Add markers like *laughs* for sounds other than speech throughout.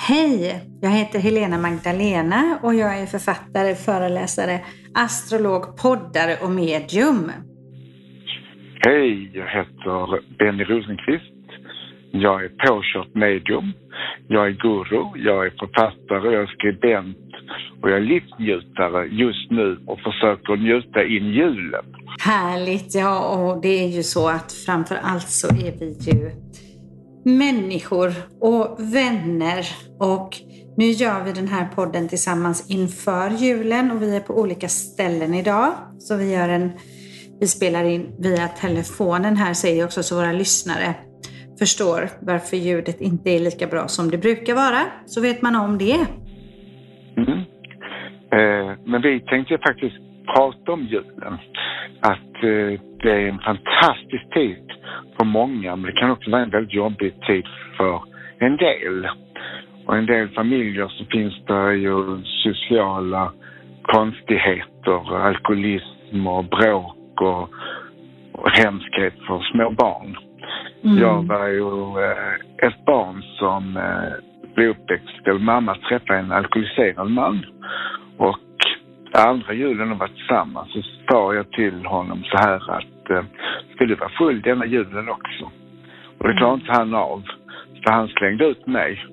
Hej! Jag heter Helena Magdalena och jag är författare, föreläsare, astrolog, poddare och medium. Hej, jag heter Benny Rosenqvist. Jag är påkört medium. Jag är guru, jag är författare, jag är skribent och jag är livsnjutare just nu och försöker njuta in julen. Härligt! Ja, och det är ju så att framför allt så är vi ju människor och vänner. Och nu gör vi den här podden tillsammans inför julen och vi är på olika ställen idag. Så vi gör en vi spelar in via telefonen här säger jag också så våra lyssnare förstår varför ljudet inte är lika bra som det brukar vara. Så vet man om det. Mm. Eh, men vi tänkte faktiskt prata om julen. Att eh, det är en fantastisk tid för många men det kan också vara en väldigt jobbig tid för en del. Och en del familjer så finns det ju sociala konstigheter, alkoholism och bråk och, och hemskhet för små barn. Mm. Jag var ju eh, ett barn som eh, blev uppväxt, eller mamma träffade en alkoholiserad man. Och andra julen de var tillsammans så sa jag till honom så här att eh, ska du vara full denna julen också? Och det klarade inte han av. Så han slängde ut mig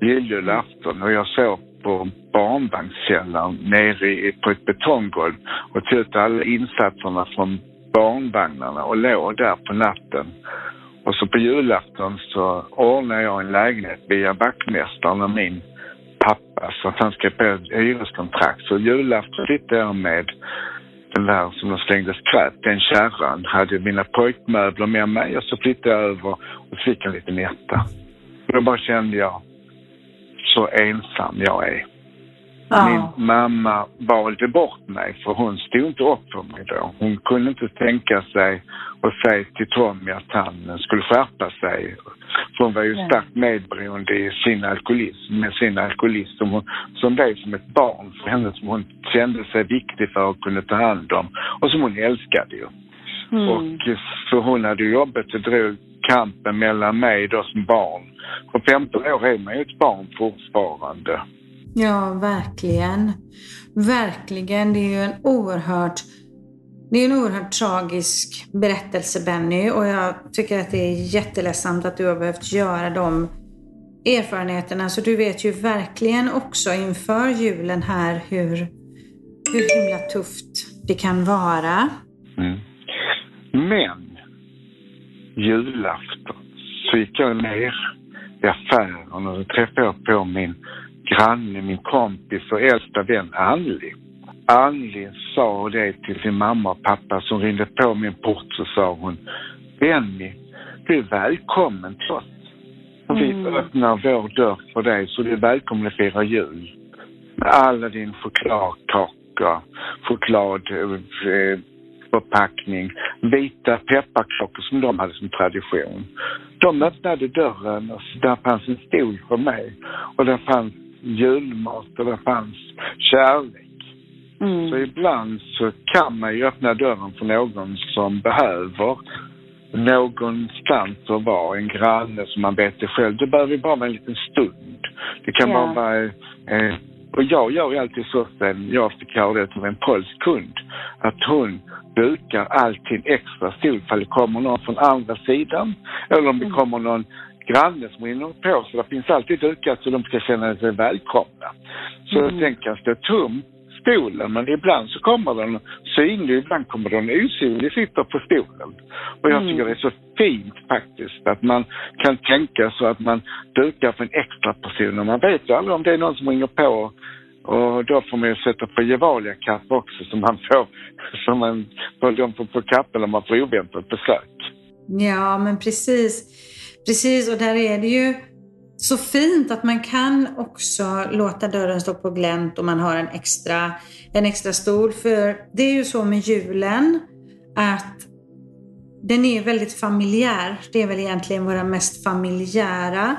lilljulafton och jag sov på barnvagnskällaren nere på ett betonggolv och tog ut alla insatserna från barnvagnarna och låg där på natten. Och så på julafton så ordnade jag en lägenhet via vaktmästaren och min pappa så att han skrev på ett hyreskontrakt. Så julafton flyttade jag med den där som de slängde skräp, den kärran, hade mina pojkmöbler med mig och så flyttade jag över och fick en liten etta. Och då bara kände jag så ensam jag är. Ja. Min mamma valde bort mig för hon stod inte upp för mig då. Hon kunde inte tänka sig att säga till Tommy att han skulle skärpa sig. För hon var ju starkt medberoende i sin alkoholism, med sin alkoholism som, hon, som blev som ett barn för henne som hon kände sig viktig för att kunna ta hand om och som hon älskade ju. Mm. Och så hon hade jobbet och drog kampen mellan mig då som barn. På 15 år är man ju ett barn fortfarande. Ja, verkligen. Verkligen. Det är ju en oerhört det är en oerhört tragisk berättelse Benny och jag tycker att det är jätteledsamt att du har behövt göra de erfarenheterna. Så du vet ju verkligen också inför julen här hur, hur himla tufft det kan vara. Mm. Men julafton så gick jag ner i affären och då träffade jag på min granne, min kompis och äldsta vän Anli. Anli sa det till sin mamma och pappa som ringde på min port så sa hon Benny, du är välkommen till oss. Och vi mm. öppnar vår dörr för dig så du är välkommen att fira jul. Med alla din chokladkaka, chokladförpackning, eh, vita pepparkakor som de hade som tradition. De öppnade dörren och där fanns en stol för mig och där fanns julmat och det fanns kärlek. Mm. Så ibland så kan man ju öppna dörren för någon som behöver någonstans att vara, en granne som man vet det själv. Det behöver bara vara en liten stund. Det kan yeah. bara vara eh, och jag gör ju alltid så sen jag fick höra det av en polsk kund, att hon brukar alltid extra stol ifall det kommer någon från andra sidan eller om det mm. kommer någon granne som hinner på så det finns alltid dukat så de ska känna sig välkomna. Så mm. den kan stå tom, stolen, men ibland så kommer den synlig, ibland kommer den osynlig, sitter på stolen. Och jag mm. tycker det är så fint faktiskt att man kan tänka så att man dukar för en extra person och man vet ju aldrig om det är någon som ringer på och då får man ju sätta på Gevalia-kaffe också som man får, som man, de får på kappen om man får oväntat besök. Ja, men precis. Precis, och där är det ju så fint att man kan också låta dörren stå på glänt och man har en extra, en extra stol. För det är ju så med julen att den är väldigt familjär. Det är väl egentligen våra mest familjära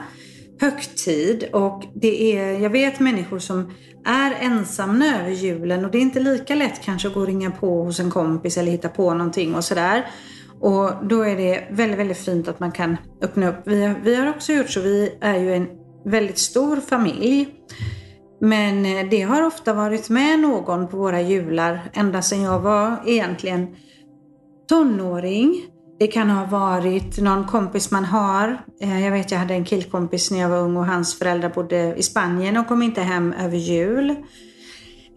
högtid. Och det är, jag vet människor som är ensamma över julen och det är inte lika lätt kanske att gå och ringa på hos en kompis eller hitta på någonting och sådär. Och då är det väldigt, väldigt fint att man kan öppna upp. Vi har, vi har också gjort så. Vi är ju en väldigt stor familj. Men eh, det har ofta varit med någon på våra jular ända sedan jag var egentligen tonåring. Det kan ha varit någon kompis man har. Eh, jag vet jag hade en killkompis när jag var ung och hans föräldrar bodde i Spanien och kom inte hem över jul.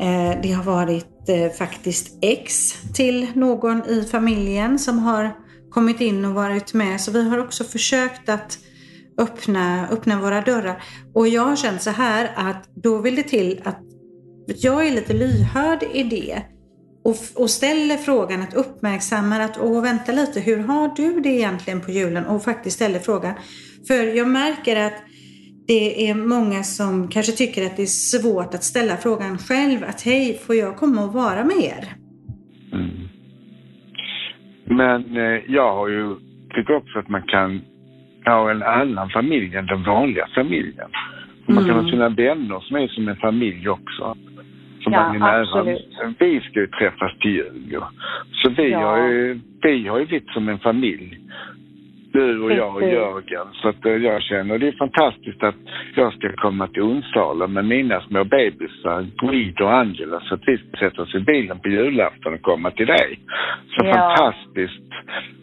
Eh, det har varit eh, faktiskt ex till någon i familjen som har kommit in och varit med. Så vi har också försökt att öppna, öppna våra dörrar. Och jag har känt så här att då vill det till att jag är lite lyhörd i det och, och ställer frågan, att uppmärksamma att åh vänta lite, hur har du det egentligen på julen? Och faktiskt ställer frågan. För jag märker att det är många som kanske tycker att det är svårt att ställa frågan själv, att hej, får jag komma och vara med er? Mm. Men eh, jag har ju, tycker också att man kan ha en annan familj än den vanliga familjen. Man kan ha mm. sina vänner som är som en familj också. Som ja, man är nära. Absolut. Vi ska ju träffas till jul Så vi, ja. har ju, vi har ju blivit som en familj. Du och jag och Jörgen. Så att eh, jag känner det är fantastiskt att jag ska komma till Onsala med mina små bebisar, Guido och Angela, så att vi ska sätta oss i bilen på julafton och komma till dig. Så ja. fantastiskt.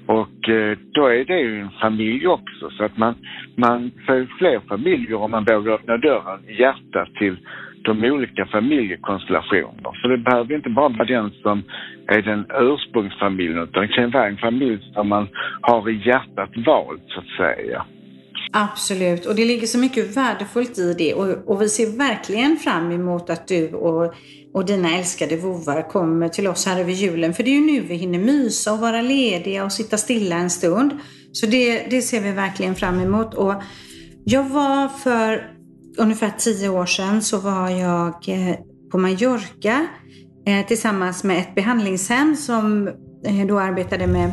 Och eh, då är det ju en familj också så att man, man får fler familjer om man vågar öppna dörren i hjärtat till de olika familjekonstellationerna. Så det behöver inte bara vara den som är den ursprungsfamiljen utan det kan vara en familj som man har i hjärtat valt så att säga. Absolut, och det ligger så mycket värdefullt i det och, och vi ser verkligen fram emot att du och, och dina älskade vovvar kommer till oss här över julen. För det är ju nu vi hinner mysa och vara lediga och sitta stilla en stund. Så det, det ser vi verkligen fram emot. Och jag var för ungefär tio år sedan så var jag eh, på Mallorca eh, tillsammans med ett behandlingshem som eh, då arbetade med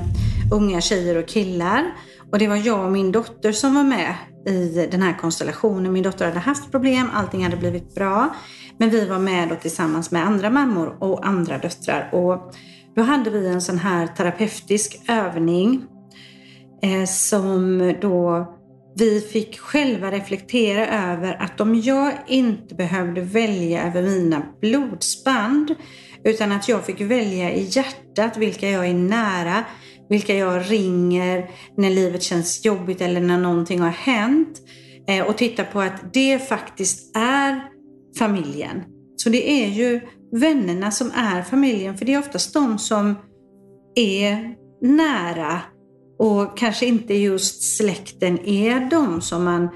unga tjejer och killar. Och det var jag och min dotter som var med i den här konstellationen. Min dotter hade haft problem, allting hade blivit bra. Men vi var med då tillsammans med andra mammor och andra döttrar. Och då hade vi en sån här terapeutisk övning eh, som då vi fick själva reflektera över att om jag inte behövde välja över mina blodsband utan att jag fick välja i hjärtat vilka jag är nära, vilka jag ringer när livet känns jobbigt eller när någonting har hänt. Eh, och titta på att det faktiskt är familjen. Så det är ju vännerna som är familjen, för det är oftast de som är nära och kanske inte just släkten är de som man,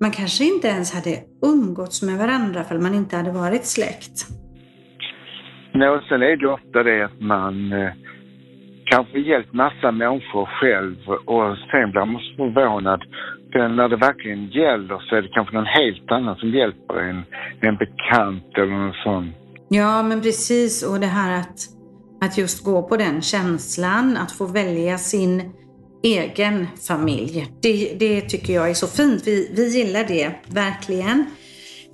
man kanske inte ens hade umgåtts med varandra för man inte hade varit släkt. Nej, och sen är det ofta det att man eh, kanske hjälpt massa människor själv och sen blir man så förvånad. För när det verkligen gäller så är det kanske någon helt annan som hjälper en, en bekant eller någon sån. Ja, men precis. Och det här att, att just gå på den känslan, att få välja sin egen familj. Det, det tycker jag är så fint. Vi, vi gillar det verkligen.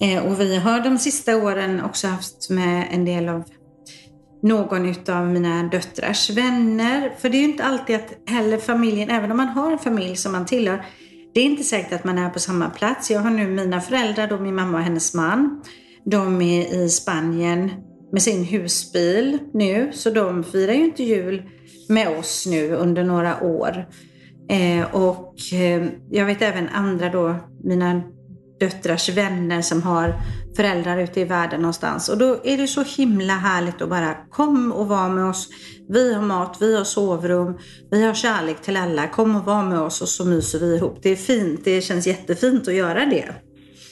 Eh, och vi har de sista åren också haft med en del av någon utav mina döttrars vänner. För det är ju inte alltid att heller familjen, även om man har en familj som man tillhör, det är inte säkert att man är på samma plats. Jag har nu mina föräldrar, då min mamma och hennes man. De är i Spanien med sin husbil nu, så de firar ju inte jul med oss nu under några år. Eh, och eh, jag vet även andra då, mina döttrars vänner som har föräldrar ute i världen någonstans. Och då är det så himla härligt att bara kom och var med oss. Vi har mat, vi har sovrum, vi har kärlek till alla. Kom och var med oss och så myser vi ihop. Det är fint, det känns jättefint att göra det.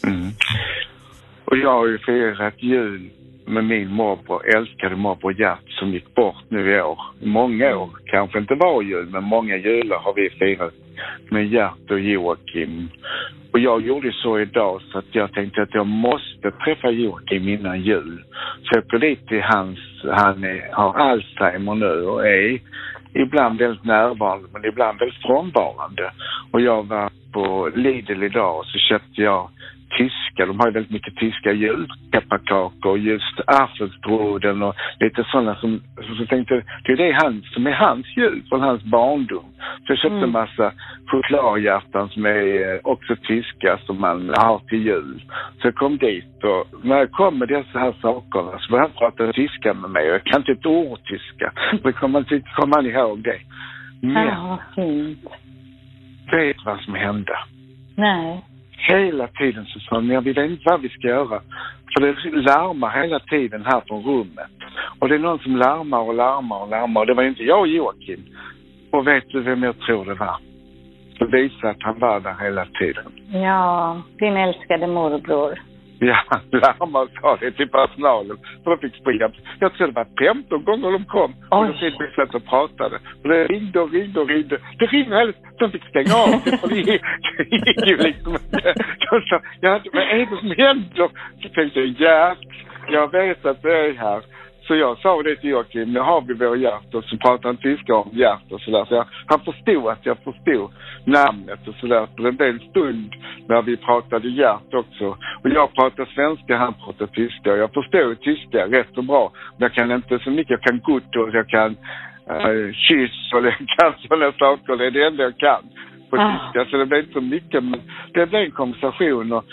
Mm. Och jag har ju firat jul med min morbror, älskade morbror Gert som gick bort nu i år. Många år, kanske inte var jul, men många jular har vi firat med Gert och Joakim. Och jag gjorde så idag så att jag tänkte att jag måste träffa Joakim innan jul. Så jag går dit till hans, han är, har Alzheimer nu och är ibland väldigt närvarande men ibland väldigt frånvarande. Och jag var på Lidl idag och så köpte jag tyska, de har ju väldigt mycket tyska julpepparkakor, just Apfelstrudel och lite sådana som, så tänkte det är det han, som är hans jul från hans barndom. Så jag köpte mm. en massa chokladhjärtan som är eh, också tyska som man har till jul. Så jag kom dit och när jag kom med dessa här sakerna så började han prata tyska med mig och jag kan inte ett ord tyska. Så kom han, kom han ihåg det. Men, ja, fint. Vet vad som hände? Nej. Hela tiden så sa han, jag vet inte vad vi ska göra. För det larmar hela tiden här från rummet. Och det är någon som larmar och larmar och larmar. Och det var inte jag och Joakim. Och vet du vem jag tror det var? Det visar att han var där hela tiden. Ja, din älskade morbror. Ja, larmade och sa det till personalen. För de fick springa. Jag tror det var 15 gånger de kom. Och de fick satt och pratade. Och det ringde och ringde och ringde. Det ringde alldeles. De fick stänga av det. Det gick ju liksom. De sa, ja, vad är det som händer? Så tänkte jag, ja, jag vet att det är här. Så jag sa det till Joakim, nu har vi vår hjärt och så pratade han tyska om hjärt och sådär. Så jag, han förstod att jag förstod namnet och sådär. För en del stund när vi pratade hjärt också. Och jag pratade svenska, han pratade tyska. Och jag förstår tyska rätt så bra. Men jag kan inte så mycket. Jag kan Gutt och jag kan äh, kyss och jag kan *laughs* sådana saker. Det är det enda jag kan på ah. tyska, så det blev inte så mycket. Men det blev en konversation och,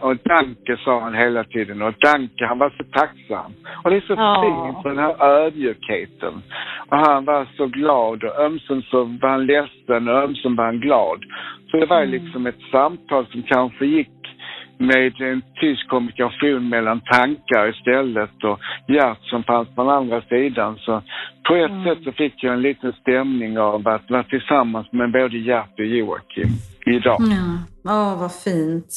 och Danke sa han hela tiden och Danke, han var så tacksam. Och det är så ah. fint, den här ödmjukheten. Och han var så glad och ömsom så var han ledsen och ömsom var han glad. Så det var mm. liksom ett samtal som kanske gick med en tysk kommunikation mellan tankar istället och hjärt som fanns på den andra sidan. Så på ett mm. sätt så fick jag en liten stämning av att vara tillsammans med både Gert och Joakim idag. Ja, åh vad fint.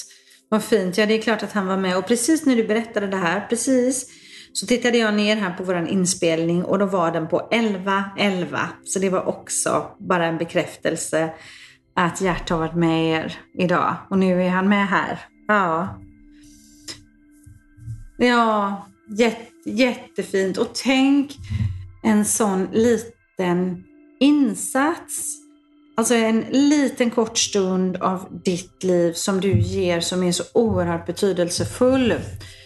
Vad fint. Ja, det är klart att han var med. Och precis när du berättade det här, precis så tittade jag ner här på vår inspelning och då var den på 11.11. Så det var också bara en bekräftelse att Gert har varit med er idag. Och nu är han med här. Ja. Ja, jätte, jättefint. Och tänk en sån liten insats. Alltså en liten kort stund av ditt liv som du ger som är så oerhört betydelsefull.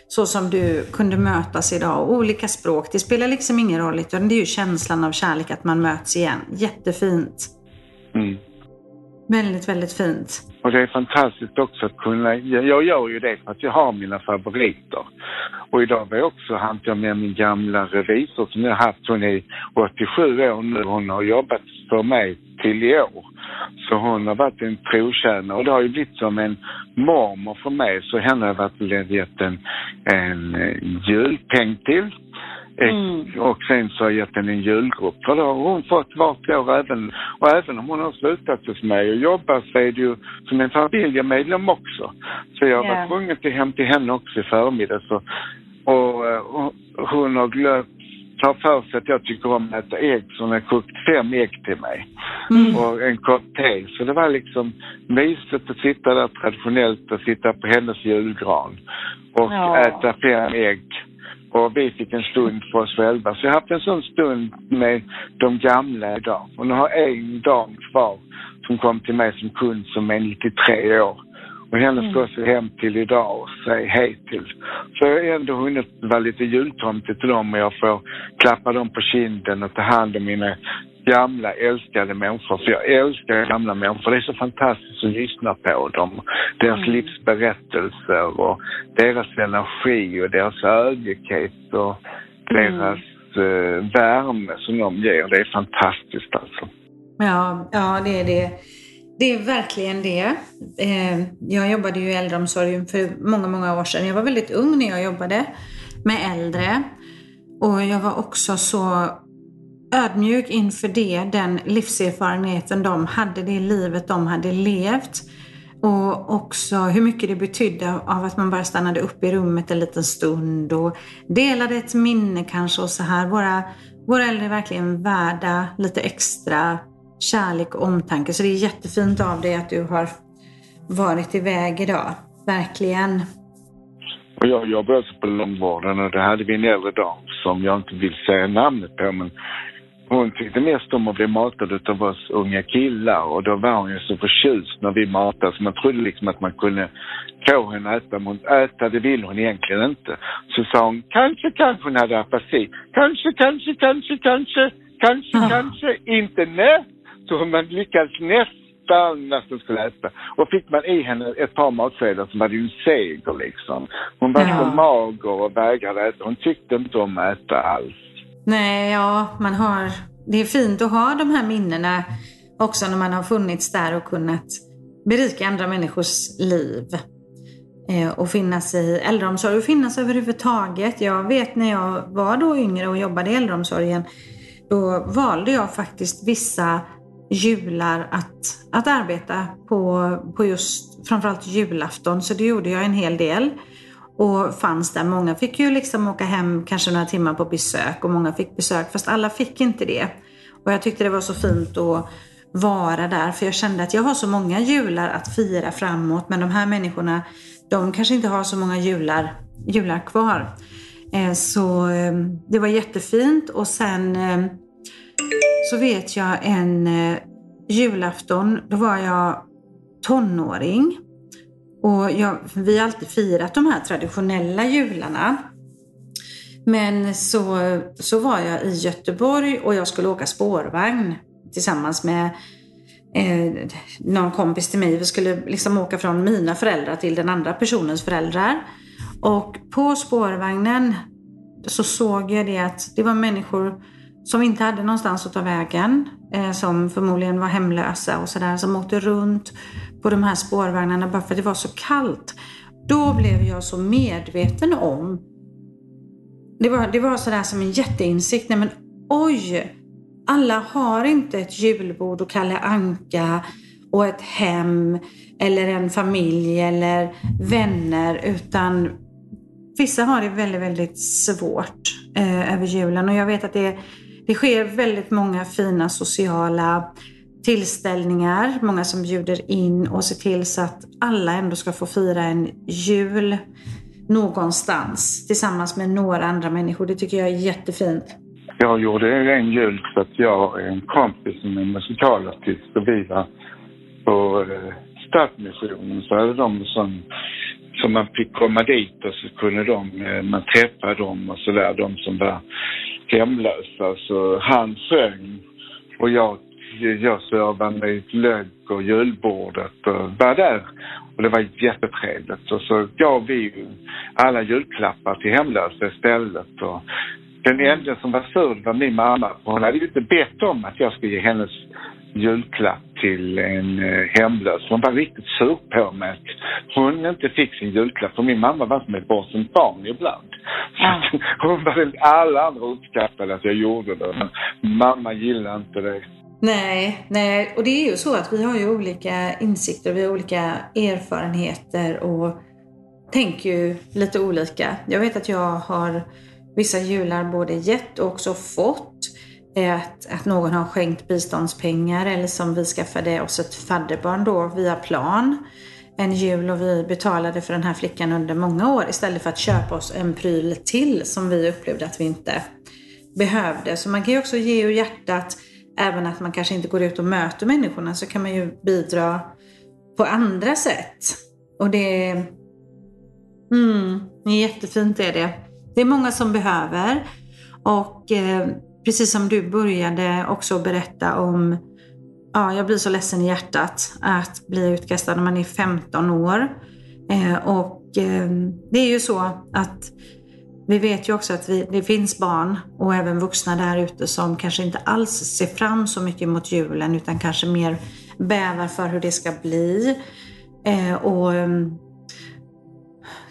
Så som du kunde mötas idag. Olika språk, det spelar liksom ingen roll. Utan det är ju känslan av kärlek att man möts igen. Jättefint. Mm. Väldigt, väldigt fint. Och det är fantastiskt också att kunna, jag gör ju det för att jag har mina favoriter. Och idag var jag också, hann jag med min gamla revisor som jag haft, hon är 87 år nu, hon har jobbat för mig till i år. Så hon har varit en trotjänare och det har ju blivit som en mormor för mig, så henne har jag varit gett en, en julpeng till Mm. Och sen så har jag gett henne en julgrupp. För då har hon fått vart år även, och även om hon har slutat hos mig och jobbar så är det ju som en familjemedlem också. Så jag yeah. var tvungen att hem till henne också i förmiddag. Så, och, och hon har glömt ta för sig att jag tycker om att äta ägg så hon har kokt fem ägg till mig. Mm. Och en kopp te. Så det var liksom mysigt att sitta där traditionellt och sitta på hennes julgran och ja. äta fem ägg och vi fick en stund för oss själva. Så jag har haft en sån stund med de gamla idag. Och nu har jag en dam kvar som kom till mig som kund som är 93 år. Och henne ska jag mm. hem till idag och säga hej till. Så jag har ändå hunnit vara lite jultomte till dem och jag får klappa dem på kinden och ta hand om mina gamla älskade människor. För jag älskar gamla människor. Det är så fantastiskt att lyssna på dem. Deras mm. livsberättelser och deras energi och deras ödmjukhet och mm. deras uh, värme som de ger. Det är fantastiskt alltså. Ja, ja det är det. Det är verkligen det. Eh, jag jobbade ju i äldreomsorgen för många, många år sedan. Jag var väldigt ung när jag jobbade med äldre. Och jag var också så ödmjuk inför det, den livserfarenheten de hade, det livet de hade levt. Och också hur mycket det betydde av att man bara stannade upp i rummet en liten stund och delade ett minne kanske och så här. Våra, våra äldre är verkligen värda lite extra kärlek och omtanke. Så det är jättefint av dig att du har varit iväg idag. Verkligen. Och jag jobbar också på långvården och det hade vi en äldre dam som jag inte vill säga namnet på men hon tyckte mest om att bli matad utav oss unga killar och då var hon ju så förtjust när vi matade så man trodde liksom att man kunde få henne att äta, men äta det vill hon egentligen inte. Så sa hon kanske, kanske hon hade apati. Kanske, kanske, kanske, kanske, kanske, Ja. kanske, inte nej. Så man lyckades nästan hon skulle äta. Och fick man i henne ett par matskedar så var det ju en seger liksom. Hon var Ja. så mager och vägrade äta. Hon tyckte inte om att äta alls. Nej, ja, man har... Det är fint att ha de här minnena också när man har funnits där och kunnat berika andra människors liv. Eh, och finnas i äldreomsorg och finnas överhuvudtaget. Jag vet när jag var då yngre och jobbade i äldreomsorgen, då valde jag faktiskt vissa jular att, att arbeta på, på just framförallt julafton. Så det gjorde jag en hel del och fanns där. Många fick ju liksom åka hem kanske några timmar på besök och många fick besök fast alla fick inte det. Och jag tyckte det var så fint att vara där för jag kände att jag har så många jular att fira framåt men de här människorna de kanske inte har så många jular, jular kvar. Eh, så ehm, det var jättefint och sen ehm, så vet jag en eh, julafton, då var jag tonåring. Och jag, vi har alltid firat de här traditionella jularna. Men så, så var jag i Göteborg och jag skulle åka spårvagn tillsammans med eh, någon kompis till mig. Vi skulle liksom åka från mina föräldrar till den andra personens föräldrar. Och på spårvagnen så såg jag det att det var människor som inte hade någonstans att ta vägen. Eh, som förmodligen var hemlösa och sådär. Som åkte runt på de här spårvagnarna bara för att det var så kallt. Då blev jag så medveten om det var, det var sådär som en jätteinsikt. Nej men oj! Alla har inte ett julbord och Kalle Anka och ett hem eller en familj eller vänner utan vissa har det väldigt, väldigt svårt eh, över julen och jag vet att det, är det sker väldigt många fina sociala tillställningar, många som bjuder in och ser till så att alla ändå ska få fira en jul någonstans tillsammans med några andra människor. Det tycker jag är jättefint. Jag gjorde en jul för att jag och en kompis som är musikalartist och vi var på eh, Stadsmissionen så hade de som, som man fick komma dit och så kunde de, eh, man träffa dem och sådär, de som var hemlösa. Så alltså, han sjöng och jag, jag servade mig glögg och julbordet och var där. Och det var jättetrevligt. Och så gav vi alla julklappar till hemlösa istället. Och den enda som var sur var min mamma. för Hon hade ju inte bett om att jag skulle ge hennes julklapp till en eh, hemlös. Hon var riktigt sur på mig att hon inte fick sin julklapp. För min mamma var som ett bortskämt barn ibland. Ja. *laughs* Hon var den, alla andra uppskattade att jag gjorde det. Men mamma gillade inte det. Nej, nej, och det är ju så att vi har ju olika insikter, vi har olika erfarenheter och tänker ju lite olika. Jag vet att jag har vissa jular både gett och också fått är Att, att någon har skänkt biståndspengar eller som vi skaffade oss ett fadderbarn då via plan en jul och vi betalade för den här flickan under många år istället för att köpa oss en pryl till som vi upplevde att vi inte behövde. Så man kan ju också ge ur hjärtat, även att man kanske inte går ut och möter människorna, så kan man ju bidra på andra sätt. Och det mm, är, mm, jättefint är det. Det är många som behöver. Och eh, precis som du började också berätta om, ja, jag blir så ledsen i hjärtat att bli utkastad när man är 15 år. Eh, och eh, det är ju så att vi vet ju också att vi, det finns barn och även vuxna där ute som kanske inte alls ser fram så mycket mot julen utan kanske mer bävar för hur det ska bli. Eh, och eh,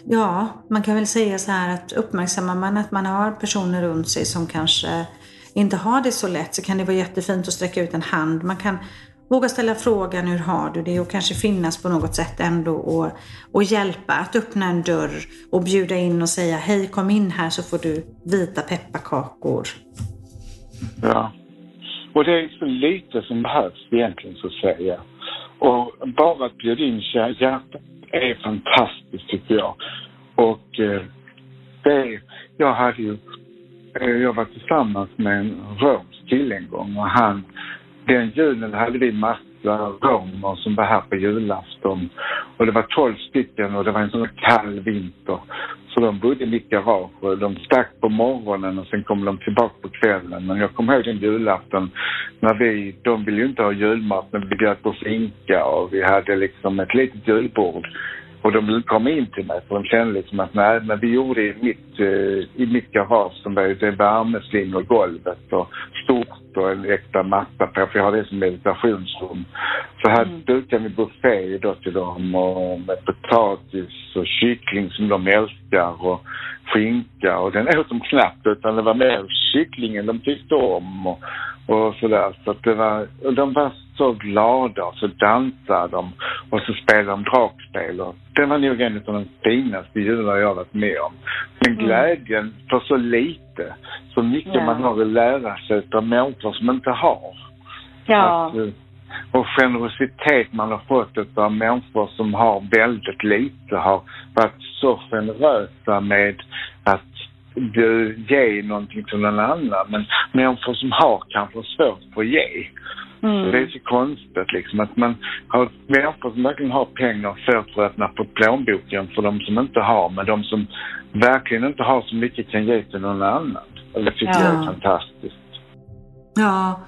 Ja, man kan väl säga så här att uppmärksammar man att man har personer runt sig som kanske inte har det så lätt så kan det vara jättefint att sträcka ut en hand. Man kan våga ställa frågan hur har du det och kanske finnas på något sätt ändå och, och hjälpa att öppna en dörr och bjuda in och säga hej kom in här så får du vita pepparkakor. Ja. Och det är så lite som behövs egentligen så att säga. Och bara att bjuda in hjärtat är fantastiskt tycker jag. Och eh, det, jag hade ju, Eh, jag var tillsammans med en romsk kille en gång och han, den julen hade vi massa romer som var här på julafton. Och det var tolv stycken och det var en sån kall vinter. Så de bodde i mitt garage och de stack på morgonen och sen kom de tillbaka på kvällen. Men jag kommer ihåg den julafton när vi, de ville ju inte ha julmat men vi bjöd på skinka och vi hade liksom ett litet julbord. Och de komma in till mig för de kände liksom att nej, men vi gjorde i mitt, eh, i mitt garage som var det värmeslingor i golvet och stort och en äkta matta på, för jag har det som meditationsrum. Så här mm. dukade vi buffé då till dem och med potatis och kyckling som de älskar och skinka och den åt de knappt utan det var mer kycklingen de tyckte om och, och sådär. Så att det var, och de var så glada och så dansade de och så spelade de dragspel och det var nog en av de finaste jular jag varit med om. Men mm. glädjen för så lite, så mycket ja. man har att lära sig av människor som inte har. Ja. Att, eh, och generositet man har fått av människor som har väldigt lite har varit så generösa med ge någonting till någon annan. Men människor som har kanske svårt för att ge. Mm. Det är så konstigt liksom att man har människor som verkligen har pengar svårt för att öppna på plånboken för de som inte har, men de som verkligen inte har så mycket kan ge till någon annan. Det tycker ja. jag är fantastiskt. Ja,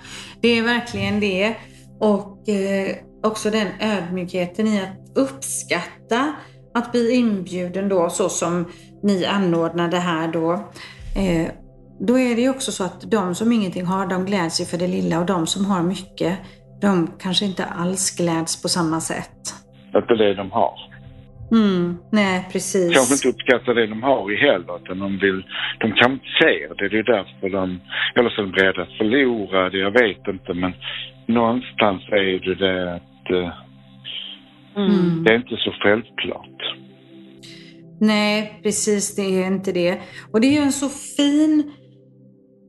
det är verkligen det. Och eh, också den ödmjukheten i att uppskatta att bli inbjuden då så som ni anordnade här då. Eh, då är det ju också så att de som ingenting har, de gläds ju för det lilla och de som har mycket, de kanske inte alls gläds på samma sätt. Att det de har. Mm, nej, precis. Kanske inte uppskattar det de har i heller, utan de vill, de kan inte se det. Det är därför de, eller så är de beredda att förlora det, jag vet inte, men någonstans är det det att eh, mm. det är inte så självklart. Nej, precis, det är inte det. Och det är ju en så fin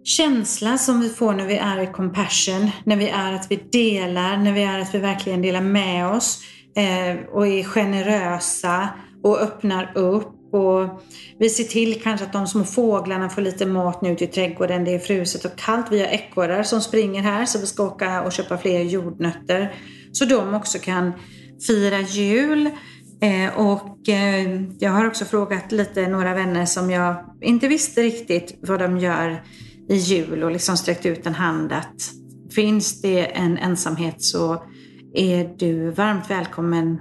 känsla som vi får när vi är i compassion, när vi är att vi delar, när vi är att vi verkligen delar med oss eh, och är generösa och öppnar upp. Och vi ser till kanske att de små fåglarna får lite mat nu ute i trädgården. Det är fruset och kallt. Vi har ekorrar som springer här så vi ska åka och köpa fler jordnötter. Så de också kan fira jul. Eh, och eh, jag har också frågat lite några vänner som jag inte visste riktigt vad de gör i jul och liksom sträckt ut en hand att finns det en ensamhet så är du varmt välkommen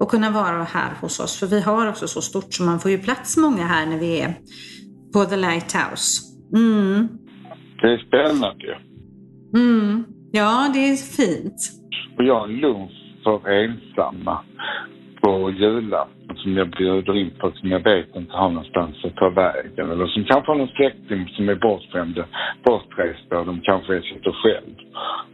att kunna vara här hos oss. För vi har också så stort så man får ju plats många här när vi är på The Lighthouse. Mm. Det är spännande. Mm. Ja, det är fint. Och jag har en lunch för ensamma på julafton som jag bjuder in på som jag vet inte har någonstans att ta vägen. Eller som kanske har någon släkting som är bortskämd, bortrest och de kanske sitter själv.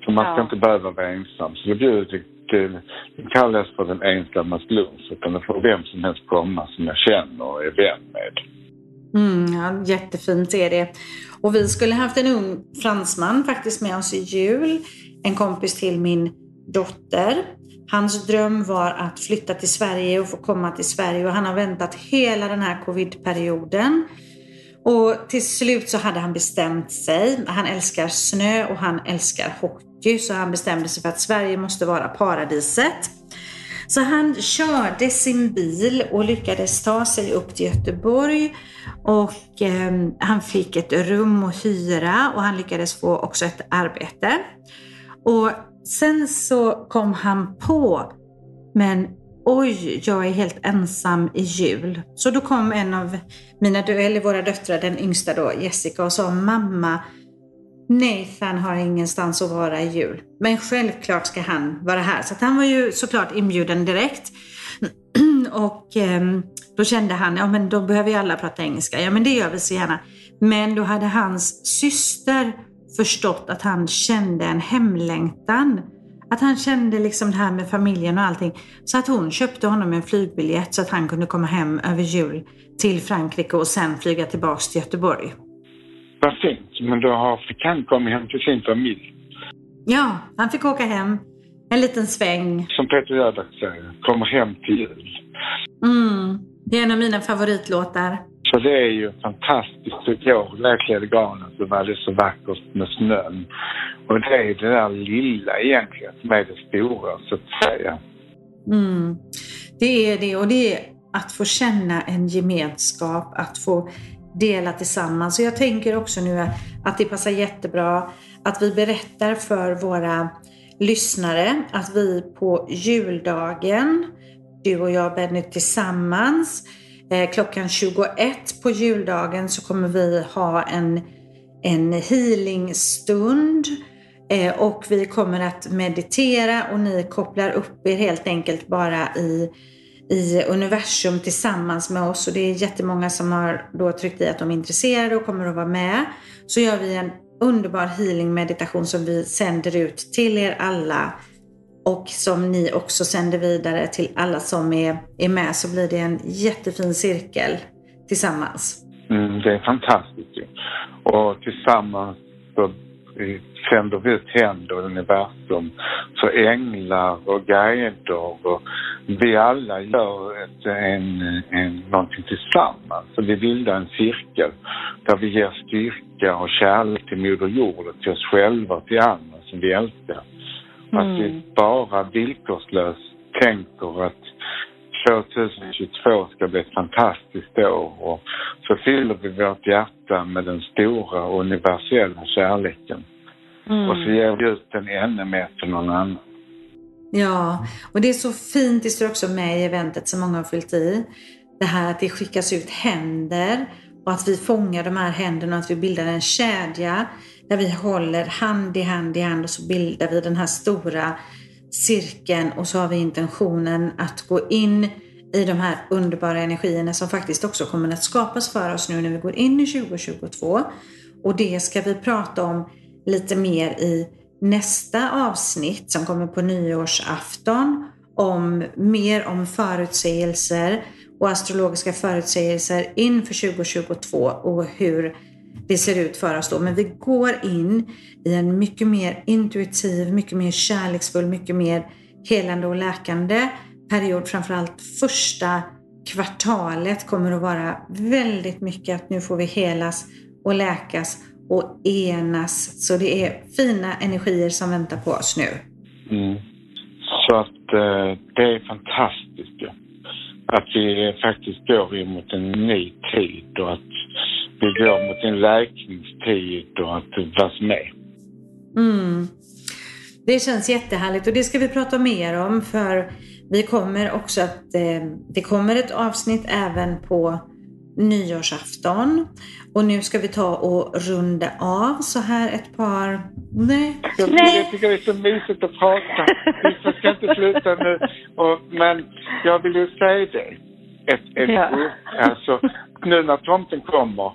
Så man ska inte behöva vara ensam. Så jag bjuder till, till det kallas för den ensammas lunch. Utan det får vem som helst komma som jag känner och är vän med. Mm, ja, jättefint är det. Och vi skulle haft en ung fransman faktiskt med oss i jul. En kompis till min dotter. Hans dröm var att flytta till Sverige och få komma till Sverige och han har väntat hela den här covidperioden. Och till slut så hade han bestämt sig. Han älskar snö och han älskar hockey så han bestämde sig för att Sverige måste vara paradiset. Så han körde sin bil och lyckades ta sig upp till Göteborg och eh, han fick ett rum att hyra och han lyckades få också ett arbete. Och Sen så kom han på, men oj, jag är helt ensam i jul. Så då kom en av mina, eller våra döttrar, den yngsta då, Jessica, och sa mamma, Nathan har ingenstans att vara i jul. Men självklart ska han vara här. Så han var ju såklart inbjuden direkt. *clears throat* Och eh, då kände han, ja men då behöver ju alla prata engelska. Ja men det gör vi så gärna. Men då hade hans syster förstått att han kände en hemlängtan. Att han kände liksom det här med familjen och allting. Så att hon köpte honom en flygbiljett så att han kunde komma hem över jul till Frankrike och sen flyga tillbaks till Göteborg. Vad fint. Men då fick han komma hem till sin familj. Ja, han fick åka hem en liten sväng. Som Peter Jöback säger, kommer hem till jul. Mm, det är en av mina favoritlåtar. Så För det är ju fantastiskt. Igår jag, garnet så var det så vackert med snön. Och det är det där lilla egentligen som är det stora så att säga. Mm. Det är det och det är att få känna en gemenskap, att få dela tillsammans. Så jag tänker också nu att det passar jättebra att vi berättar för våra lyssnare att vi på juldagen, du och jag Benny tillsammans, Eh, klockan 21 på juldagen så kommer vi ha en, en healingstund eh, och vi kommer att meditera och ni kopplar upp er helt enkelt bara i i universum tillsammans med oss och det är jättemånga som har då tryckt i att de är intresserade och kommer att vara med. Så gör vi en underbar healing meditation som vi sänder ut till er alla och som ni också sänder vidare till alla som är, är med så blir det en jättefin cirkel tillsammans. Mm, det är fantastiskt Och tillsammans så eh, sänder vi ut händer i universum så änglar och guider och vi alla gör ett, en, en, någonting tillsammans. Så vi bildar en cirkel där vi ger styrka och kärlek till Moder Jord och till oss själva och till andra som vi älskar. Mm. Att vi bara villkorslöst tänker att 2022 ska bli ett fantastiskt år och så fyller vi vårt hjärta med den stora universella kärleken. Mm. Och så ger vi ut den ännu mer till någon annan. Ja, och det är så fint, det står också med i eventet som många har fyllt i. Det här att det skickas ut händer och att vi fångar de här händerna och att vi bildar en kedja där vi håller hand i hand i hand och så bildar vi den här stora cirkeln och så har vi intentionen att gå in i de här underbara energierna som faktiskt också kommer att skapas för oss nu när vi går in i 2022. Och det ska vi prata om lite mer i nästa avsnitt som kommer på nyårsafton om mer om förutsägelser och astrologiska förutsägelser inför 2022 och hur det ser ut för oss då. Men vi går in i en mycket mer intuitiv, mycket mer kärleksfull, mycket mer helande och läkande period. Framförallt första kvartalet kommer att vara väldigt mycket att nu får vi helas och läkas och enas. Så det är fina energier som väntar på oss nu. Mm. Så att eh, det är fantastiskt ja. Att vi faktiskt går mot en ny tid och att vi går mot en läkningstid och att vara med. Mm. Det känns jättehärligt och det ska vi prata mer om för vi kommer också att, eh, det kommer ett avsnitt även på nyårsafton. Och nu ska vi ta och runda av så här ett par... Nej. Jag, Nej. jag tycker det är så mysigt att prata. Vi ska inte sluta nu. Och, men jag vill ju säga det. Ett, ett, ja. Alltså, nu när tomten kommer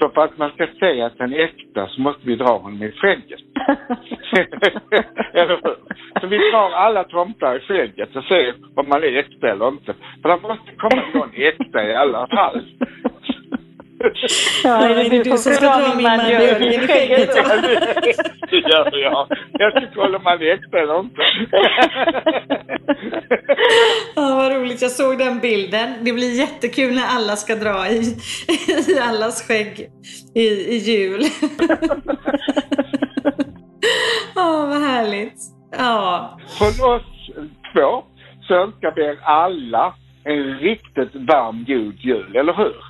så för att man ska säga att den är äkta så måste vi dra honom i skägget. *laughs* eller hur? Så vi drar alla tomtar i skägget och ser om man är äkta eller inte. För det måste komma någon äkta i alla fall. Ja, är det du som ska dra min man i skägget? Det gör jag. Jag tycker om man är äkta eller inte. Ja, vad roligt. Jag såg den bilden. Det blir jättekul när alla ska dra i, i allas skägg i, i jul. Ja, vad härligt. Ja. Från oss två så önskar vi er alla en riktigt varm god jul, eller hur?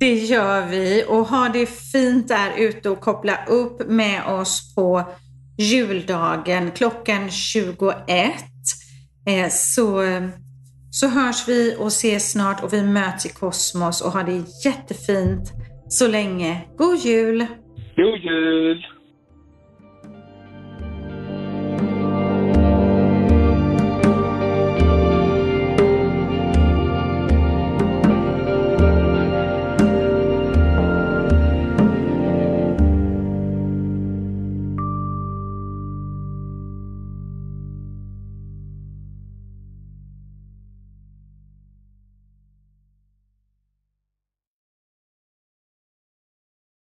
Det gör vi och ha det fint där ute och koppla upp med oss på juldagen klockan 21. Eh, så, så hörs vi och ses snart och vi möts i kosmos och ha det jättefint så länge. God jul! God jul!